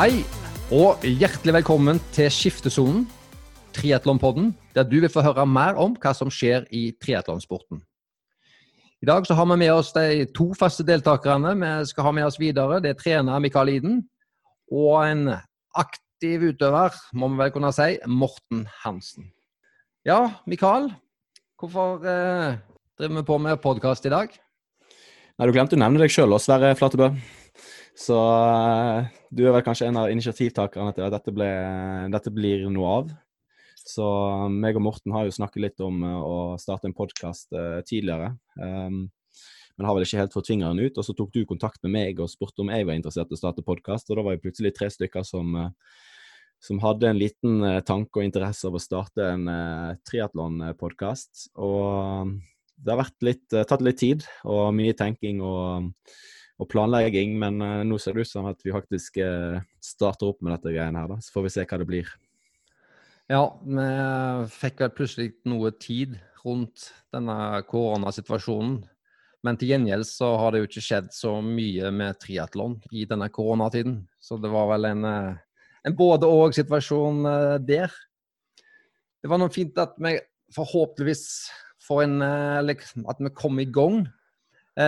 Hei, og hjertelig velkommen til Skiftesonen, triatlonpodden, der du vil få høre mer om hva som skjer i triatlonsporten. I dag så har vi med oss de to faste deltakerne vi skal ha med oss videre. Det er trener Mikael Iden og en aktiv utøver, må vi vel kunne si, Morten Hansen. Ja, Mikael, hvorfor eh, driver vi på med podkast i dag? Nei, Du glemte å nevne deg sjøl, Sverre Flatebø. Så uh, du er vel kanskje en av initiativtakerne til at dette, ble, dette, blir noe av. Så meg og Morten har jo snakket litt om uh, å starte en podkast eh, tidligere. Um, men har vel ikke helt fått fingeren ut. Og så tok du kontakt med meg og spurte om jeg var interessert i å starte podkast. Og da var vi plutselig tre stykker som, som hadde en liten tanke og interesse av å starte en uh, triatlonpodkast. Og det har litt, tatt litt tid og mye tenking og og planlegging, men uh, nå ser det ut som at vi faktisk uh, starter opp med dette greiene her, da. Så får vi se hva det blir. Ja, vi fikk vel plutselig noe tid rundt denne koronasituasjonen. Men til gjengjeld så har det jo ikke skjedd så mye med triatlon i denne koronatiden. Så det var vel en, eh, en både-og-situasjon der. Det var noe fint at vi forhåpentligvis får en At vi kommer i gang Eh,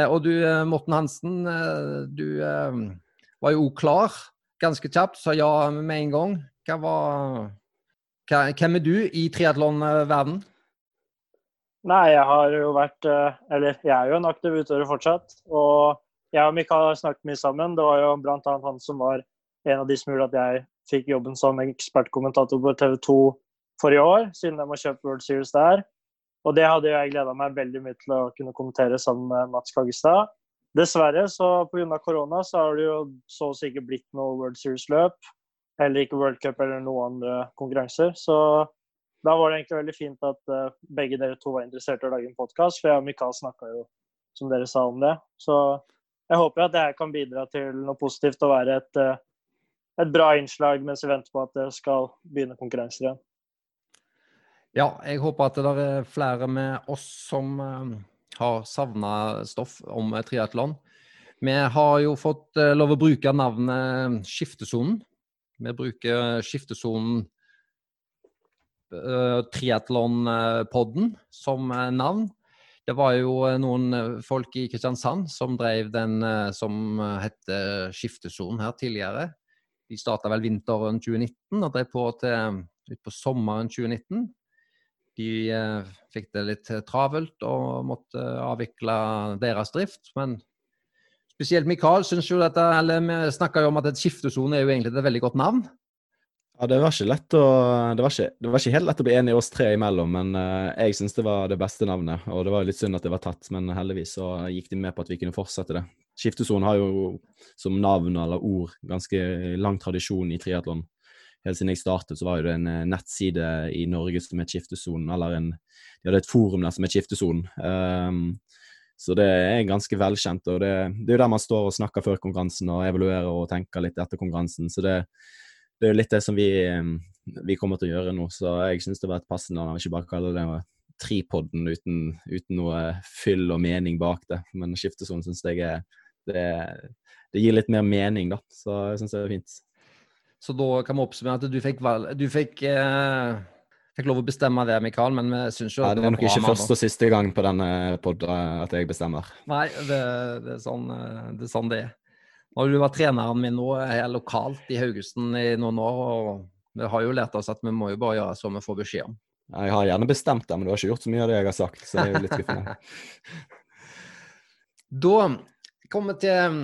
og du, eh, Morten Hansen, eh, du var jo klar ganske kjapt, sa ja med en gang. Hva var, hvem er du i triatlonverden? Nei, jeg har jo vært Eller jeg er jo en aktiv utøver fortsatt. Og jeg og Mikael har snakket mye sammen. Det var jo bl.a. han som var en av de som gjorde at jeg fikk jobben som ekspertkommentator på TV 2 forrige år, siden de har kjøpt World Series der. Og det hadde jeg gleda meg veldig mye til å kunne kommentere sammen med Mats Kaggestad. Dessverre, så pga. korona, så har det jo så å si ikke blitt noe World Series-løp. Heller ikke World Cup eller noen andre konkurranser. Så da var det egentlig veldig fint at uh, begge dere to var interessert i å lage en podkast. For jeg og Mikael snakka jo, som dere sa, om det. Så jeg håper at jeg kan bidra til noe positivt og være et, uh, et bra innslag mens vi venter på at det skal begynne konkurranser igjen. Ja, jeg håper at det er flere med oss som uh, har savna stoff om triatlon. Vi har jo fått uh, lov å bruke navnet Skiftesonen. Vi bruker Skiftesonen uh, Triatlonpodden som navn. Det var jo noen folk i Kristiansand som drev den som het Skiftesonen her tidligere. De starta vel vinteren 2019 og drev på til utpå sommeren 2019. De eh, fikk det litt eh, travelt og måtte avvikle deres drift. Men spesielt Mikael syns jo dette Eller vi snakka jo om at et skiftesone er jo egentlig et veldig godt navn. Ja, det var ikke lett å det var ikke, det var ikke helt lett å bli enige oss tre imellom, men uh, jeg syns det var det beste navnet. Og det var litt synd at det var tatt, men heldigvis så gikk de med på at vi kunne fortsette det. Skiftesonen har jo som navn eller ord ganske lang tradisjon i triatlon helt siden jeg startet, så var det en eh, nettside i Norge som het Skiftesonen, eller en, de hadde et forum der som het Skiftesonen. Um, så det er ganske velkjent, og det, det er jo der man står og snakker før konkurransen og evaluerer og tenker litt etter konkurransen. Så det, det er jo litt det som vi, ehm, vi, kommer til å gjøre nå. Så jeg syns det var et passende navn, ikke bare kalle det Tripodden uten, uten, noe fyll og mening bak det. Men skiftesonen syns jeg er det, det, gir litt mer mening, da. Så jeg syns det er fint. Så da kan vi oppsummere at du fikk, du fikk, eh, fikk lov å bestemme det, Mikael, men vi syns jo ja, det, er nok ikke første og siste gang på denne podden at jeg bestemmer. Nei, det, det, er sånn, eh, det, er sånn, det er. Nå har du vært treneren min nå her lokalt i Haugesund i noen år, og vi har jo lært oss at vi må jo bare gjøre som vi får beskjed om. Jeg har gjerne bestemt det, men du har ikke gjort så mye av det jeg har sagt, så det er jo litt skuffende. da kommer vi til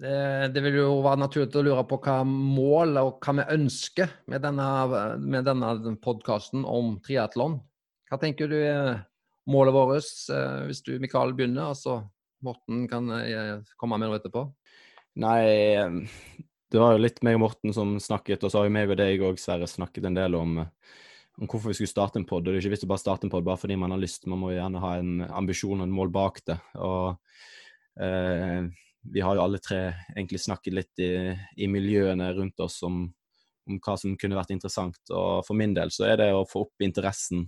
det vil jo være naturlig å lure på hva mål og hva vi ønsker med denne, med denne podkasten om triatlon. Hva tenker du er målet vårt, eh, hvis du Mikael begynner, og så Morten kan eh, komme med noe etterpå? Nei, det var jo litt meg og Morten som snakket, og så har jo meg og deg òg, Sverre, snakket en del om, om hvorfor vi skulle starte en pod. Det er ikke vits å bare starte en pod bare fordi man har lyst, man må gjerne ha en ambisjon og en mål bak det. og eh, vi har jo alle tre egentlig snakket litt i, i miljøene rundt oss om, om, hva som kunne vært interessant. Og for min del så er det å få opp interessen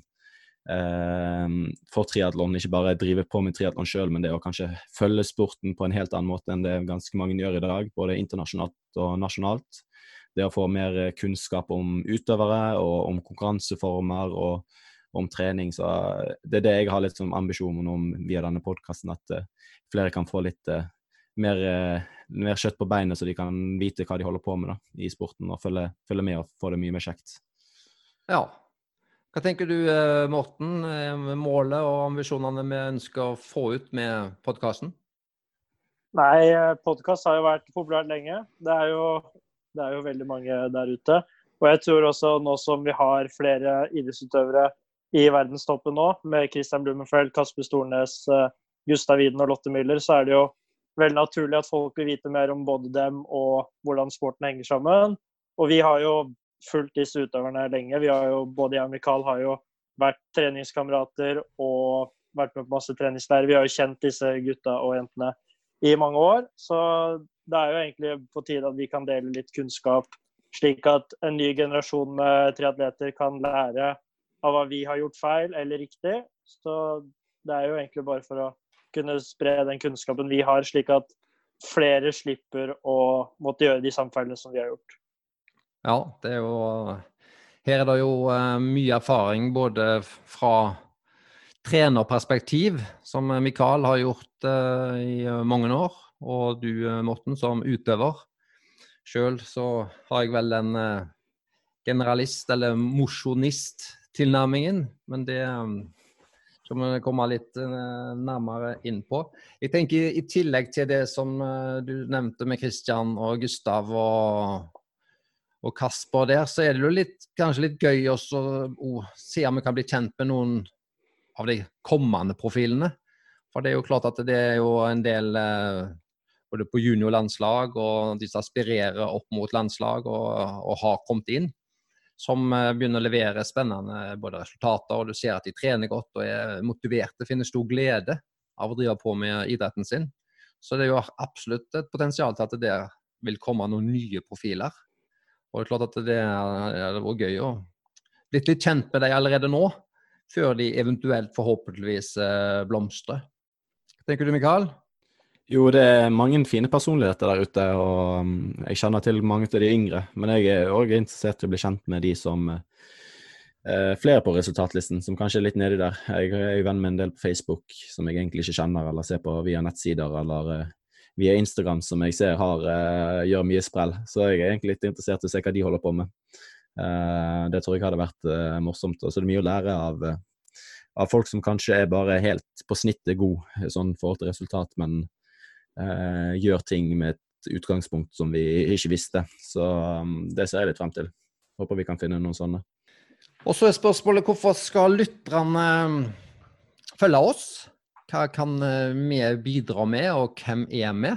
eh, for triatlon. Ikke bare drive på med triatlon sjøl, men det å kanskje følge sporten på en helt annen måte enn det ganske mange gjør i dag, både internasjonalt og nasjonalt. det å få mer eh, kunnskap om utøvere og om konkurranseformer og om trening. Så eh, det er det jeg har litt som ambisjon om via denne podkasten, at uh, flere kan få litt uh, mer, uh, mer, kjøtt på beinet, så de kan vite hva de holder på med da, i sporten, og følge, følge med og få det mye mer kjekt. Ja. Hva tenker du, Morten, målet og ambisjonene vi ønsker å få ut med podkasten? Nei, podkast har jo vært populært lenge. Det er jo det er jo veldig mange der ute. Og jeg tror også nå som vi har flere idrettsutøvere i verdenstoppen nå, med Christian Blumenfeld, Kasper Stornes, eh, Gustav Widen og Lotte Müller, så er det jo veldig naturlig at folk vil vite mer om både dem og hvordan sporten henger sammen. Og vi har jo fulgt disse utøverne lenge. Vi har jo, Både jeg og Mikael har jo vært treningskamerater og vært med på masse treningsleirer. Vi har jo kjent disse gutta og jentene i mange år. Så det er jo egentlig på tide at vi kan dele litt kunnskap, slik at en ny generasjon med triatleter kan lære av hva vi har gjort feil eller riktig. Så det er jo egentlig bare for å kunne spre den kunnskapen vi har, slik at flere slipper å måtte gjøre de samme som vi har gjort. Ja, det er jo Her er det jo uh, mye erfaring både fra trenerperspektiv, som Mikael har gjort uh, i mange år, og du, eh, Morten, som utøver. Sjøl så har jeg vel eh, generalist- eller mosjonist-tilnærmingen, men det skal vi komme litt uh, nærmere inn på. Jeg tenker I tillegg til det som uh, du nevnte med Kristian og Gustav og, og, Kasper der, så er det jo litt, kanskje litt gøy også å se om vi kan bli kjent med noen av de kommende profilene. For det er jo klart at det er jo en del uh, både på juniorlandslag og de som aspirerer opp mot landslag og, og, har kommet inn, som eh, begynner å levere spennende både resultater, og du ser at de trener godt og er motiverte, finner stor glede av å drive på med idretten sin. Så det er jo absolutt et potensial til at det vil komme noen nye profiler. Og det er klart at det er vært gøy å bli litt kjent med dem allerede nå, før de eventuelt forhåpentligvis blomstrer. Hva Tenker du, Mikael? Jo, det er mange fine personligheter der ute, og um, jeg kjenner til mange av de yngre. Men jeg er òg interessert i å bli kjent med de som eh, flere på resultatlisten, som kanskje er litt nedi der. Jeg er jo venn med en del på Facebook som jeg egentlig ikke kjenner, eller ser på via nettsider, eller eh, via Instagram, som jeg ser har, eh, gjør mye sprell. Så jeg er egentlig litt interessert i å se hva de holder på med. Eh, det tror jeg hadde vært eh, morsomt. Og så er det mye å lære av, eh, av folk som kanskje er bare helt på snittet god sånn forhold til resultat, men eh, gjør ting med et utgangspunkt som vi ikke visste. Så um, det ser jeg litt frem til. Håper vi kan finne noen sånne. Og så er spørsmålet hvorfor skal lytterne um, følge oss? Hva kan uh, vi bidra med, og hvem er vi?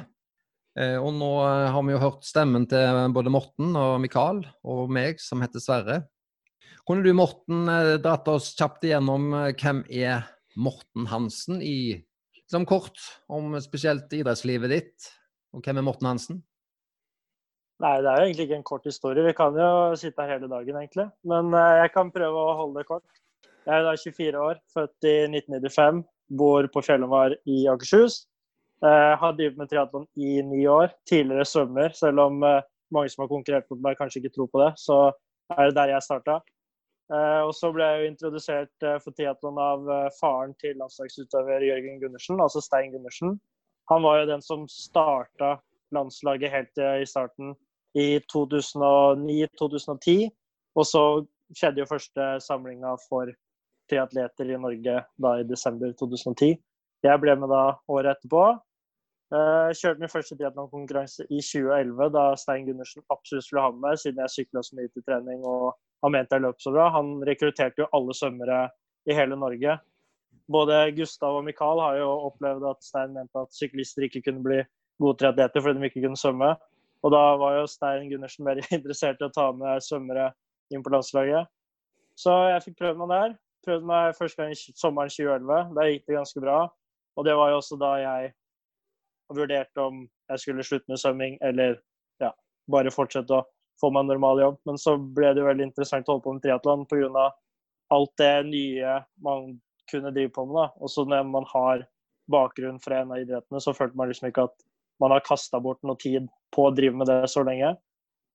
Eh, og nå uh, har vi jo hørt stemmen til både Morten og Mikael og meg, som heter Sverre. Kunne du, Morten, uh, dratt oss kjapt igjennom hvem er Morten Hansen i som kort om spesielt idrettslivet ditt, og hvem er Morten Hansen? Nei, det er jo egentlig ikke en kort historie. Vi kan jo sitte her hele dagen, egentlig. Men uh, jeg kan prøve å holde det kort. Jeg er da 24 år, født i 1995. Bor på Fjellhamar i Akershus. Uh, har drevet med triatlon i ni år. Tidligere svømmer, selv om uh, mange som har konkurrert mot meg, kanskje ikke tror på det. Så er det der jeg starta. Uh, og så ble jeg jo introdusert uh, for triatlon av uh, faren til landslagsutøver Jørgen Gundersen, altså Stein Gundersen. Han var jo den som starta landslaget helt i starten i 2009-2010. Og så skjedde jo første samlinga for triatleter i Norge da i desember 2010. Jeg ble med da året etterpå. kjørte min første triatlonkonkurranse i 2011, da Stein Gundersen absolutt skulle ha med meg, siden jeg sykla så mye til trening og han mente jeg løp så bra. Han rekrutterte jo alle svømmere i hele Norge. Både Gustav og Mikael har jo opplevd at Stein mente at syklister ikke kunne bli gode triatleter fordi de ikke kunne svømme. Og da var jo Stein Gundersen mer interessert i å ta med svømmere inn på landslaget. Så jeg fikk prøvd meg der. Prøvde meg første gang sommeren 2011. Da gikk det ganske bra. Og det var jo også da jeg vurderte om jeg skulle slutte med svømming eller ja, bare fortsette å få meg en normal jobb. Men så ble det jo veldig interessant å holde på med triatlon pga. alt det nye man kunne drive på med. Og så når man har bakgrunn fra en av idrettene, så følte man liksom ikke at man har kasta bort noe tid på å drive med det så lenge.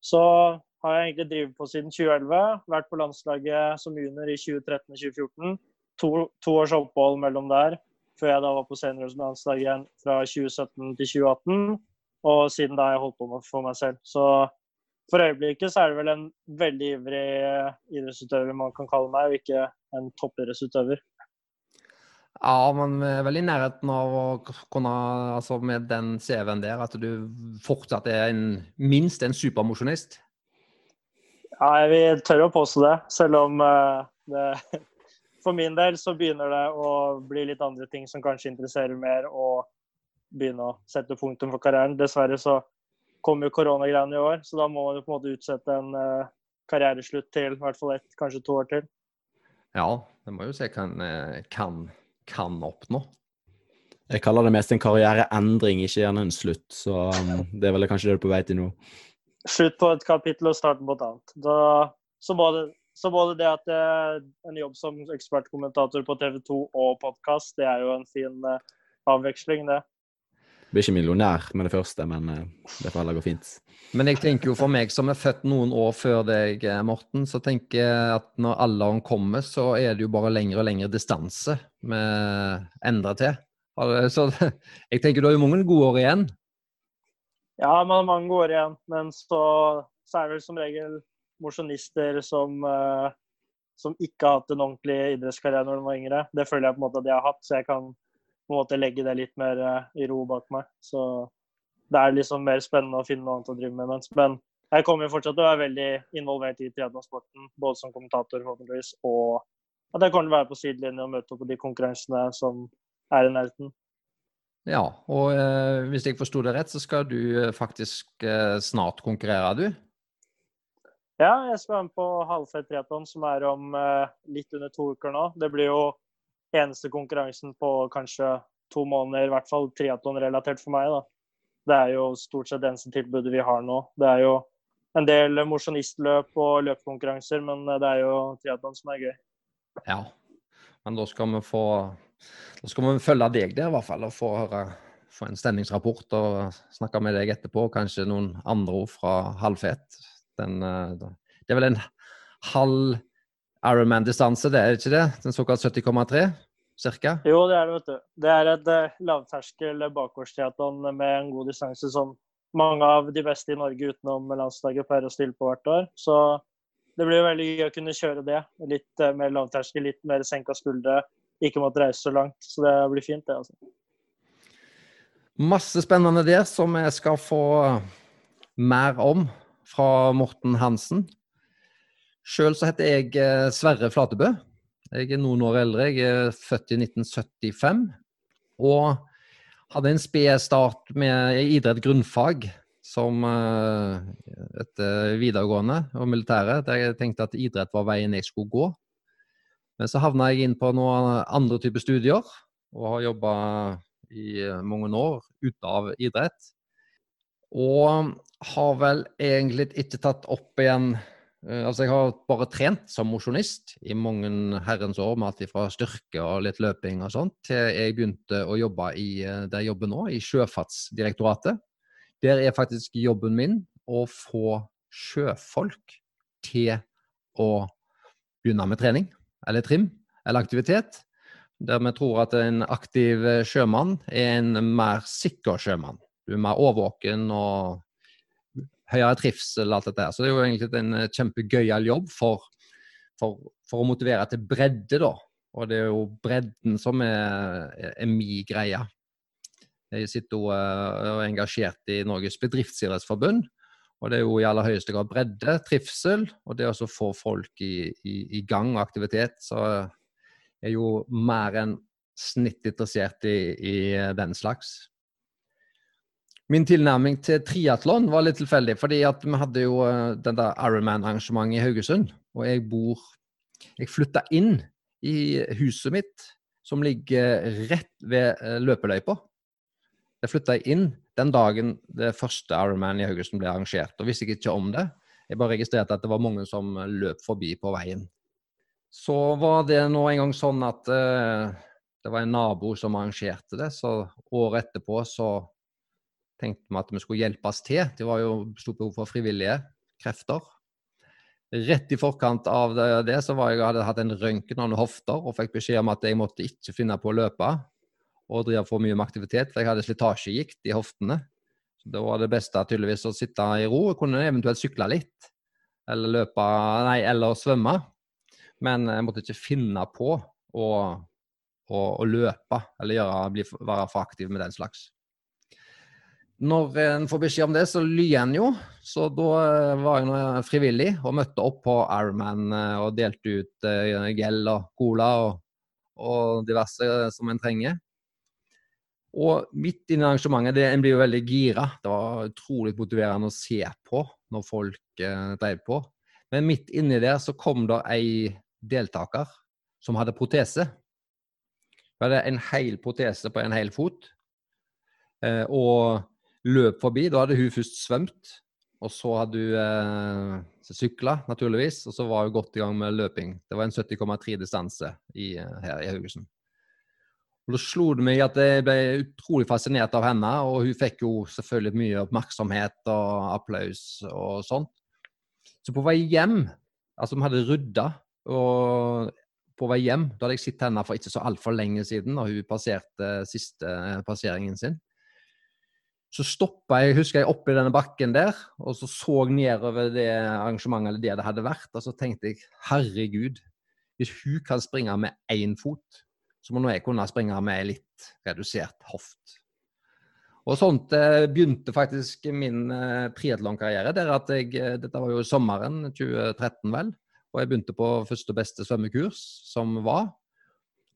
Så har jeg egentlig drevet på siden 2011. Vært på landslaget som junior i 2013 og 2014. To, to, års opphold mellom der, før jeg da var på seniorlandslaget fra 2017 til 2018. Og siden da har jeg holdt på med for meg selv. Så for øyeblikket så er det vel en veldig ivrig idrettsutøver man kan kalle meg, og ikke en toppidrettsutøver. Ja, men vi er vel i nærheten av å kunne, altså med den CV-en der, at du fortsatt er en, minst en supermosjonist? Ja, jeg vil tørre å påstå det. Selv om uh, det, For min del så begynner det å bli litt andre ting som kanskje interesserer mer, og begynne å sette punktum for karrieren. Dessverre så kommer jo koronagreiene i år, så da må man jo på en måte utsette en uh, karriereslutt til i hvert fall ett, kanskje to år til. Ja, det må jo se hva en eh, kan kan oppnå? Jeg kaller det mest en karriereendring, ikke gjerne en slutt. Så um, det er vel kanskje det du er på vei til nå. Slutt på et kapittel og starten på et annet. Da, så, både, så både det at det er en jobb som ekspertkommentator på TV 2 og podkast, det er jo en fin uh, avveksling, det. Blir ikke millionær med det første, men uh, det får heller gå fint. Men jeg tenker jo for meg som er født noen år før deg, eh, Morten, så tenker jeg at når alderen kommer, så er det jo bare lengre og lengre distanse vi endrer til. Så jeg tenker du har jo mange gode år igjen. Ja, man har mange gode år igjen. Men så, så er det vel som regel mosjonister som, uh, som ikke har hatt en ordentlig idrettskarriere når de var yngre. Det føler jeg på en måte at jeg har hatt, så jeg kan på en måte legge det litt mer uh, i ro bak meg. Så det er liksom mer spennende å finne noe annet å drive med. Men jeg kommer jo fortsatt til å være veldig involvert i triatlonsporten, både som kommentator forhåpentligvis, og at jeg kommer til å være på sidelinjen og møte opp på de konkurransene som er i nærheten. Ja, og eh, hvis jeg forsto det rett, så skal du eh, faktisk eh, snart konkurrere, du? Ja, jeg skal være med på halvfett triatlon, som er om eh, litt under to uker nå. Det blir jo eneste konkurransen på kanskje to måneder, i hvert fall triatlonrelatert for meg. da. Det er jo stort sett det eneste tilbudet vi har nå. Det er jo en del mosjonistløp og løpekonkurranser, men det er jo triatlon som er gøy. Ja, men da skal vi få Da skal vi følge deg der, i hvert fall, og få høre få en stemningsrapport og snakke med deg etterpå. Kanskje noen andre ord fra halvfet. Eh, det er vel en halv Ironman-distanse, det er ikke det? Den såkalt 70,3? cirka? Jo, det er det, vet du. Det er et uh, lavterskel bakgårdstriatlon med en god distanse som mange av de beste i Norge utenom landslaget pleier å stille på hvert år. Så det blir veldig gøy å kunne kjøre det. Litt uh, mer lavterskel, litt mer senka skuldre. Ikke måtte reise så langt. Så det blir fint, det. altså. Masse spennende der som jeg skal få mer om fra Morten Hansen. Sjøl så heter jeg eh, Sverre Flatebø. Jeg er noen år eldre. Jeg er født i 1975. Og hadde en sped start med idrett grunnfag som et etter videregående og militæret. Der jeg tenkte at idrett var veien jeg skulle gå. Men så havna jeg inn på noen andre typer studier, og har jobba i mange år ute av idrett. Og har vel egentlig ikke tatt opp igjen altså Jeg har bare trent som mosjonist i mange herrens år, med alt fra styrke og litt løping og sånt, til jeg begynte å jobbe i uh, der jeg jobber nå, i Sjøfartsdirektoratet. Der er faktisk jobben min å få sjøfolk til å begynne med trening, eller trim, eller aktivitet. Der vi tror at en aktiv sjømann er en mer sikker sjømann. Du er mer årvåken og høyere trivsel, alt dette her. Så det er jo egentlig en eh, kjempegøyal jobb for, for, for, å motivere til bredde, da. Og det er jo bredden som er, er min greie. Jeg sitter jo uh, og er engasjert i Norges bedriftsidrettsforbund. Og det er jo i aller høyeste grad bredde, trivsel, og det å få folk i, i, i gang og aktivitet. Så jeg er jo mer enn snitt interessert i, i den slags. Min tilnærming til triatlon var litt tilfeldig, fordi at vi hadde jo uh, den der Ironman-arrangementet i Haugesund. Og jeg bor Jeg flytta inn i huset mitt, som ligger rett ved uh, løpeløypa. Jeg flytta inn den dagen det første Ironman i Haugesund ble arrangert. Og visste jeg ikke om det. Jeg bare registrerte at det var mange som løp forbi på veien. Så var det nå en gang sånn at uh, det var en nabo som arrangerte det, så året etterpå så tenkte vi at vi skulle hjelpes til. Det var jo stort behov for frivillige krefter. Rett i forkant av det, så var jeg, hadde jeg hatt en røntgen av hofter og fikk beskjed om at jeg måtte ikke finne på å løpe og drive for mye med aktivitet, for jeg hadde slitasjegikt i hoftene. Så Da var det beste tydeligvis å sitte i ro. Jeg kunne eventuelt sykle litt, eller løpe, nei, eller svømme. Men jeg måtte ikke finne på å, å, å løpe eller gjøre, bli, være for aktiv med den slags. Når en får beskjed om det, så lyer en jo. Så da eh, var jeg nå frivillig og møtte opp på Ironman eh, og delte ut gel og cola og, og diverse som en trenger. Og midt inne i arrangementet, det, en blir jo veldig gira. Det var utrolig motiverende å se på når folk eh, drev på. Men midt inni der så kom det ei deltaker som hadde protese. Hun hadde en hel protese på en hel fot. Eh, og løp forbi. Da hadde hun først svømt, og så hadde hun eh, sykla, naturligvis. Og så var hun godt i gang med løping. Det var en 70,3 distanse i, eh, her i Haugesund. Og Da slo det meg at jeg ble utrolig fascinert av henne, og hun fikk jo selvfølgelig mye oppmerksomhet og applaus og sånt. Så på vei hjem, altså vi hadde rydda, og på vei hjem, da hadde jeg sett henne for ikke så altfor lenge siden, da hun passerte siste passeringen sin så stoppa jeg, husker jeg, oppi denne bakken der, og så så nedover det arrangementet eller det det hadde vært, og så tenkte jeg herregud, hvis hun kan springe med én fot, så må nå jeg kunne springe med litt redusert hoft. Og sånt eh, begynte faktisk min eh, triatlonkarriere. Der at jeg, eh, dette var jo sommeren 2013, vel. Og jeg begynte på første og beste svømmekurs som var.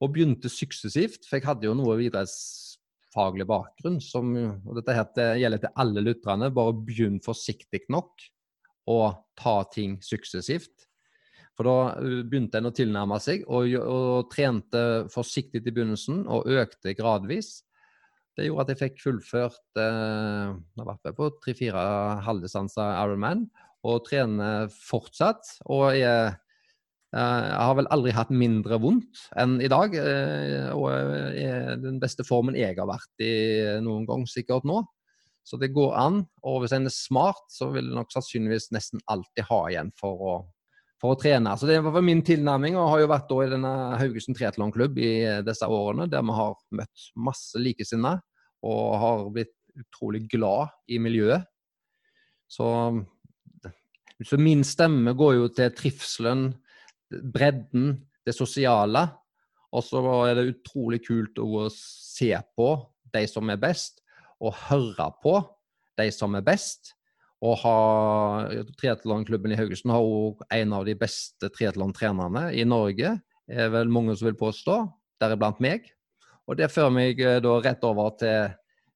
Og begynte suksessivt, for jeg hadde jo noe idretts faglig bakgrunn. Som, og dette her til, gjelder til alle lytterne. Bare begynn forsiktig nok å ta ting suksessivt. For da uh, begynte en å tilnærme seg, og, og trente forsiktig i begynnelsen og økte gradvis. Det gjorde at jeg fikk fullført eh, jeg vært på tre-fire halvdistanser Ironman, og trener fortsatt. Og jeg Eh, jeg har vel aldri hatt mindre vondt enn i dag. Eh, og er den beste formen jeg har vært i noen gang sikkert nå. Så det går an. Og hvis en er smart, så vil en nok sannsynligvis nesten alltid ha igjen for å, for å trene. Så det var min tilnærming, og har jo vært i denne Haugesund triatlonklubb i disse årene, der vi har møtt masse likesinnede og har blitt utrolig glad i miljøet. Så, så min stemme går jo til trivselen, bredden, det sosiale. Og så er det utrolig kult å se på de som er best, og høre på de som er best. Og ha, Triatlonklubben i Haugesund har òg en av de beste triatlontrenerne i Norge, er vel mange som vil påstå, deriblant meg. Og det fører meg eh, da rett over til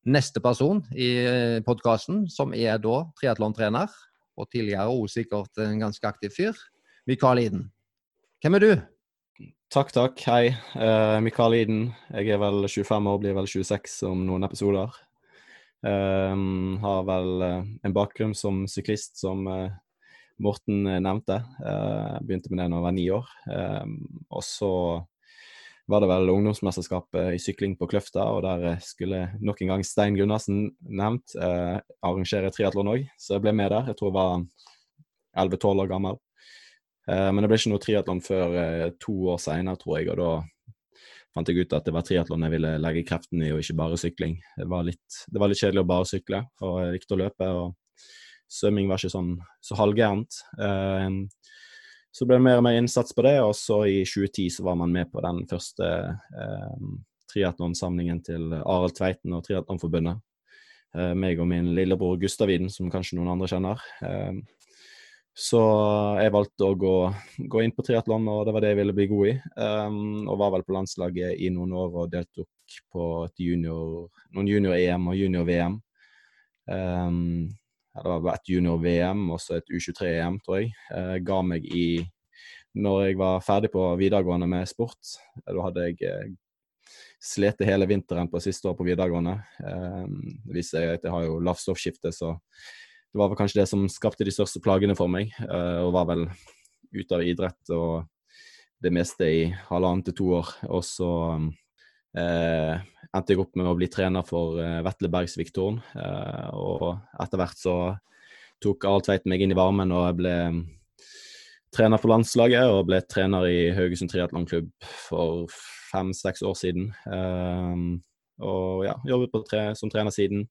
neste person i eh, podkasten, som er da triatlontrener, og tidligere òg sikkert en ganske aktiv fyr, Mikael Iden. Hvem er du? Takk, takk. Hei. Uh, Mikael Iden. Jeg er vel 25 år, blir vel 26 om noen episoder. Um, har vel uh, en bakgrunn som syklist, som uh, Morten nevnte. Uh, begynte med det da jeg var ni år. Um, og så var det vel ungdomsmesterskapet i sykling på Kløfta, og der skulle nok en gang Stein Gunnarsen nevnt arrangere triatlon òg, så jeg ble med der. Jeg tror jeg var 11-12 år gammel. Eh, men det ble ikke noe triatlon før eh, to år seinere, tror jeg. Og da fant jeg ut at det var triatlon jeg ville legge kreften i, og ikke bare sykling. Det var litt, det var litt kjedelig å bare sykle, og jeg likte å løpe. og Svømming var ikke sånn så halvgærent. Eh, så ble det mer og mer innsats på det, og så i 2010 så var man med på den første eh, triatlonsamlingen til Arild Tveiten og Triatlonforbundet. Eh, meg og min lillebror Gustav Iden, som kanskje noen andre kjenner. Eh, så jeg valgte å gå, gå inn på triatlon, og det var det jeg ville bli god i. Um, og var vel på landslaget i noen år og deltok på junior, noen junior-EM og junior-VM. Um, det var et junior-VM og så et U23-EM, tror jeg. Uh, ga meg i Når jeg var ferdig på videregående med sport. Da hadde jeg uh, slitt hele vinteren på siste år på videregående. Um, det viser at jeg har jo lavt stoffskifte, så det var vel kanskje det som skapte de største plagene for meg. Uh, og var vel ute av idrett og det meste i halvannen til to år. Og så eh, endte jeg opp med å bli trener for uh, Vetle Bergsvik-Tårn. Uh, og etter hvert så tok Arild Tveiten meg inn i varmen, og jeg ble trener for landslaget og ble trener i Haugesund triatlonklubb for fem-seks år siden. Um, og ja, jobbet tre, som trener siden.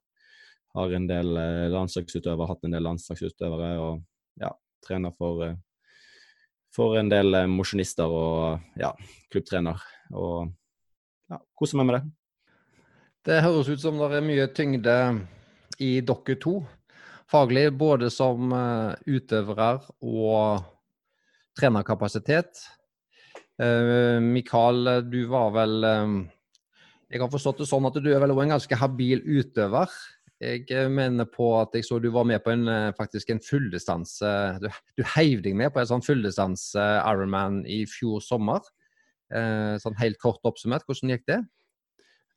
Har en del eh, landslagsutøvere, hatt en del landslagsutøvere, og ja, trener for, eh, for en del eh, mosjonister og ja, klubbtrener. Og ja, koser meg med det. Det høres ut som det er mye tyngde i dere to. Faglig både som utøvere og trenerkapasitet. Mikael, du var vel Jeg har forstått det sånn at du er vel òg en ganske habil utøver. Jeg mener på at jeg så du var med på en, faktisk en fulldistanse Du, du heiv deg med på en sånn fulldistanse Ironman i fjor sommer. Eh, sånn helt kort oppsummert, hvordan gikk det?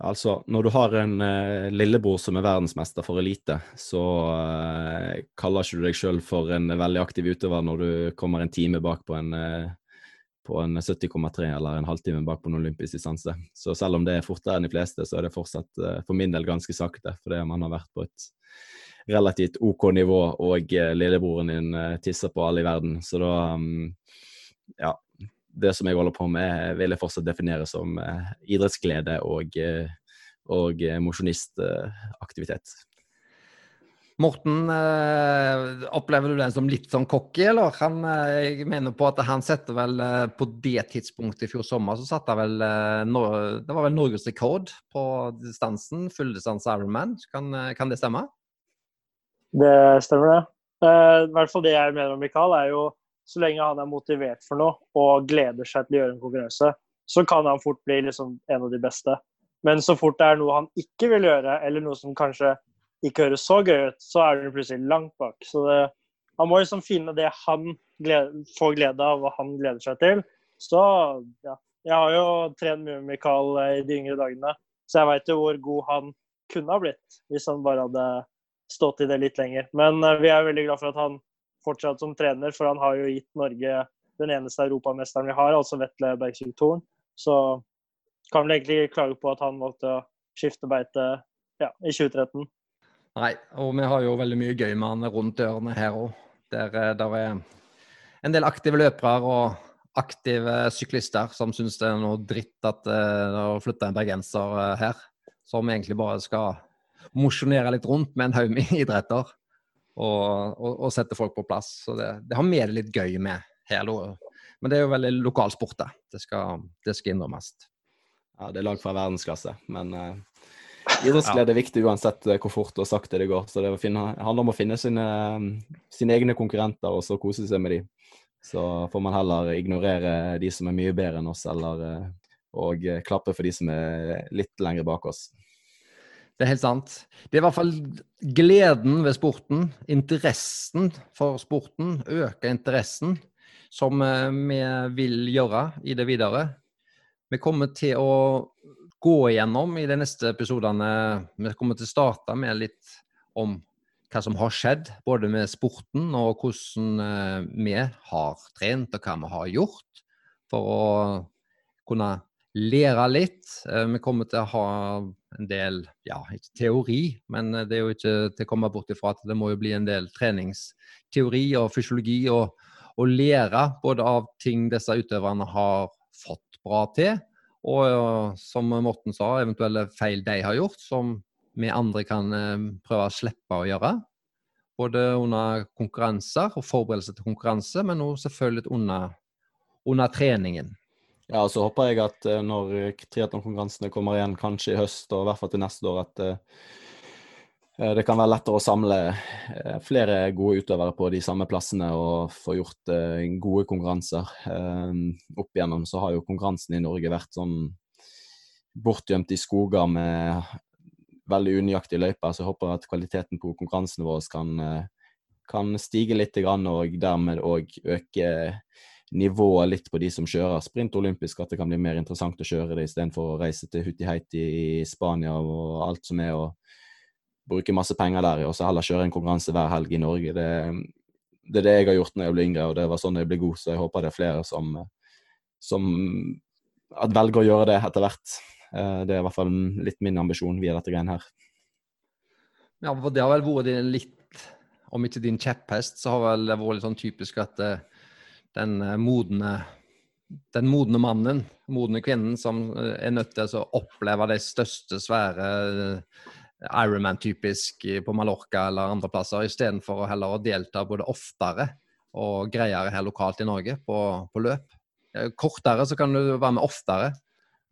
Altså, når du har en eh, lillebror som er verdensmester for elite, så eh, kaller ikke du deg sjøl for en veldig aktiv utøver når du kommer en time bak på en, uh, på en 70,3 eller en halvtime bak på en olympisk distanse. Så selv om det er fortere enn de fleste, så er det fortsatt for min del ganske sakte, fordi man har vært på et relativt OK nivå, og lillebroren din tisser på alle i verden. Så da um, ja, det som jeg holder på med, vil jeg fortsatt definere som eh, idrettsglede og, eh, og mosjonistaktivitet. Morten, opplever du den som litt sånn cocky, eller? Han, jeg mener på at han setter vel På det tidspunktet i fjor sommer så satte han vel Det var vel norgesrekord på distansen, fulldistanse Ironman. Kan, kan det stemme? Det stemmer, det. I hvert fall det jeg mener om Mikael, er jo så lenge han er motivert for noe og gleder seg til å gjøre en konkurranse, så kan han fort bli liksom en av de beste. Men så fort det er noe han ikke vil gjøre, eller noe som kanskje ikke høres så gøy ut, så er du plutselig langt bak. Så det, han må liksom finne det han glede, får glede av og han gleder seg til. Så ja. Jeg har jo trent mye med Mikael eh, i de yngre dagene, så jeg veit jo hvor god han kunne ha blitt hvis han bare hadde stått i det litt lenger. Men uh, vi er veldig glad for at han fortsatt som trener, for han har jo gitt Norge den eneste europamesteren vi har, altså Vetle Bergsvik Thorn. Så kan vel egentlig klage på at han valgte å skifte beite ja, i 2013. Nei, og vi har jo veldig mye gøy med han rundt dørene her òg. Der, eh, der er en del aktive løpere og aktive syklister som syns det er noe dritt at uh, har flytta en bergenser uh, her, som egentlig bare skal mosjonere litt rundt med en haug med idretter og, og, og sette folk på plass. Så det, det har vi det litt gøy med her. Men det er jo veldig lokalsport, det. Det skal, det skal innrømmes. Ja, det er langt fra verdensklasse, men uh, idrettsglede er viktig uansett uh, hvor fort og sakte det går. Så det handler om å finne sine, sine egne konkurrenter og så kose seg med de. Så får man heller ignorere de som er mye bedre enn oss, eller uh, og klappe for de som er litt lenger bak oss. Det er helt sant. Det er i hvert fall gleden ved sporten, interessen for sporten, øke interessen, som eh, vi vil gjøre i det videre. Vi kommer til å gå igjennom i de neste episodene Vi kommer til å starte med litt om hva som har skjedd, både med sporten og hvordan eh, vi har trent og hva vi har gjort, for å kunne lære litt. Eh, vi kommer til å ha en del, ja, ikke teori, men det er jo ikke til å komme bort ifra at det må jo bli en del treningsteori og fysiologi og, og lære både av ting disse utøverne har fått bra til, og som Morten sa, eventuelle feil de har gjort, som vi andre kan eh, prøve å slippe å gjøre. Både under konkurranser og forberedelse til konkurranse, men også selvfølgelig under, under treningen. Ja, og så håper jeg at uh, når triatlonkonkurransene kommer igjen, kanskje i høst og i hvert fall til neste år, at uh, det kan være lettere å samle uh, flere gode utøvere på de samme plassene og få gjort gode konkurranser. opp igjennom så har jo konkurransen i Norge vært sånn bortgjemt i skoger med veldig unøyaktige løyper, så jeg håper at kvaliteten på konkurransene våre kan, kan stige litt og dermed òg øke nivået litt på de som kjører sprint olympisk, at det kan bli mer interessant å kjøre det istedenfor å reise til Hutiheiti i Spania og alt som er, og bruke masse penger der, og så heller kjøre en konkurranse hver helg i Norge. Det, det, er det jeg har gjort når jeg ble yngre, og det var sånn jeg ble god, så jeg håper det er flere som, som velger å gjøre det etter hvert. Eh, det er i hvert fall litt min ambisjon via dette greiene her. Ja, for det har vel vært litt, om ikke din kjepphest, så har vel det vært litt sånn typisk at eh, den modne den modne mannen, modne kvinnen, som er nødt til å oppleve de største, svære Ironman-typisk på Mallorca eller andre plasser, istedenfor å heller delta både oftere og greiere her lokalt i Norge på, på løp. Kortere så kan du være med oftere.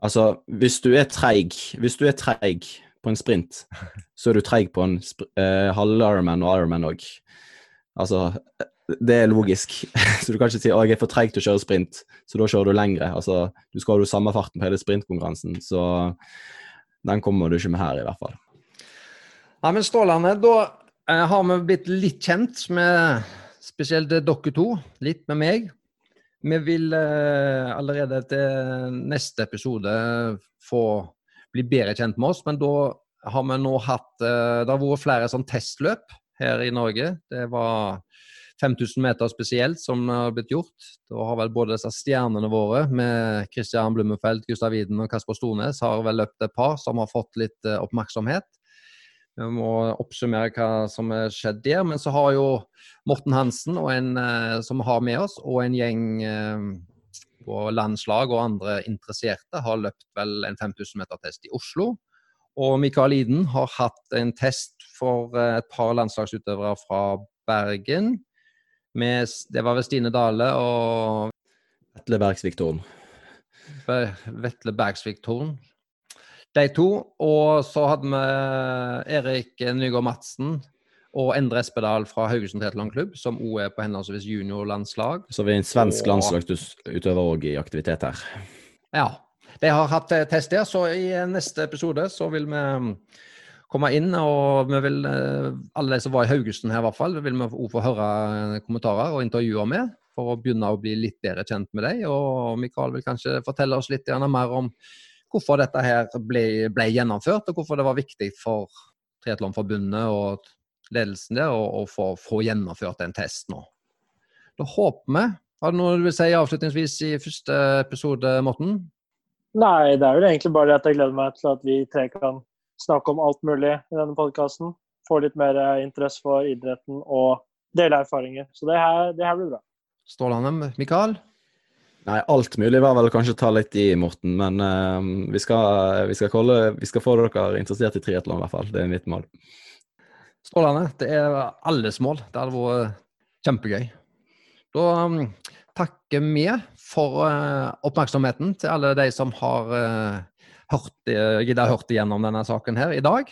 Altså, hvis du er treig, hvis du er treig på en sprint, så er du treig på en eh, halv Ironman og Ironman òg. Altså, det er logisk. så du kan ikke si at jeg er for treig til å kjøre sprint, så da kjører du lengre. Altså, du skal ha samme farten på hele sprintkonkurransen, så den kommer du ikke med her, i hvert fall. Ja, men Strålende. Da eh, har vi blitt litt kjent med spesielt dere to, litt med meg. Vi vil eh, allerede til neste episode få bli bedre kjent med oss, men da har vi nå hatt eh, Det har vært flere sånn testløp her i Norge. Det var 5000 meter spesielt som har blitt gjort. Da har vel både disse stjernene våre med Christian Blummenfelt, Gustav Widen og Kasper Stornes har vel løpt et par som har fått litt oppmerksomhet. Vi må oppsummere hva som er skjedd der. Men så har jo Morten Hansen, en, eh, som vi har med oss, og en gjeng eh, på landslag og andre interesserte har løpt vel en 5000 meter test i Oslo. Og Mikael Iden har hatt en test for eh, et par landslagsutøvere fra Bergen. Med, det var ved Stine Dale og Vetle Bergsvik Torn. Vetle Bergsvik Thorn de to. Og så hadde vi Erik Nygaard Madsen og Endre Espedal fra Haugesund Klubb, som òg er på henholdsvis juniorlandslag. Så vi er en svensk og... landslagsutøver òg i aktivitet her. Ja. De har hatt test der, så i neste episode så vil vi mm, komme inn, og vi vil, eh, alle de som var i Haugesund her i hvert fall, vil vi òg få høre eh, kommentarer og intervjuer med, for å begynne å bli litt bedre kjent med dem. Og Mikael vil kanskje fortelle oss litt mer om hvorfor dette her ble, ble, gjennomført, og hvorfor det var viktig for Triatlonforbundet og ledelsen der å, få, få, gjennomført en test nå. Da håper vi Har du noe du vil si avslutningsvis i første episode, Morten? Nei, det er vel egentlig bare at jeg gleder meg til at vi tre kan snakke om alt mulig i denne podkasten. Få litt mer interesse for idretten og dele erfaringer. Så det her, det her blir bra. Strålende. Mikael? Nei, alt mulig var vel kanskje å ta litt i, Morten. Men uh, vi, skal, vi, skal kolle, vi, skal, få dere interessert i triatlon, i hvert fall. Det er mitt mål. Strålende. Det er alles mål. Det hadde vært kjempegøy. Da um, takker vi for uh, oppmerksomheten til alle de som har uh, hørt, uh, giddet hørt igjennom denne saken her i dag.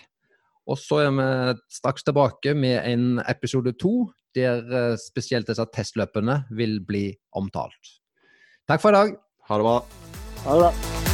Og så er vi straks tilbake med en episode to der spesielt disse testløpene vil bli omtalt. Takk for i dag. Ha det bra. Ha det bra.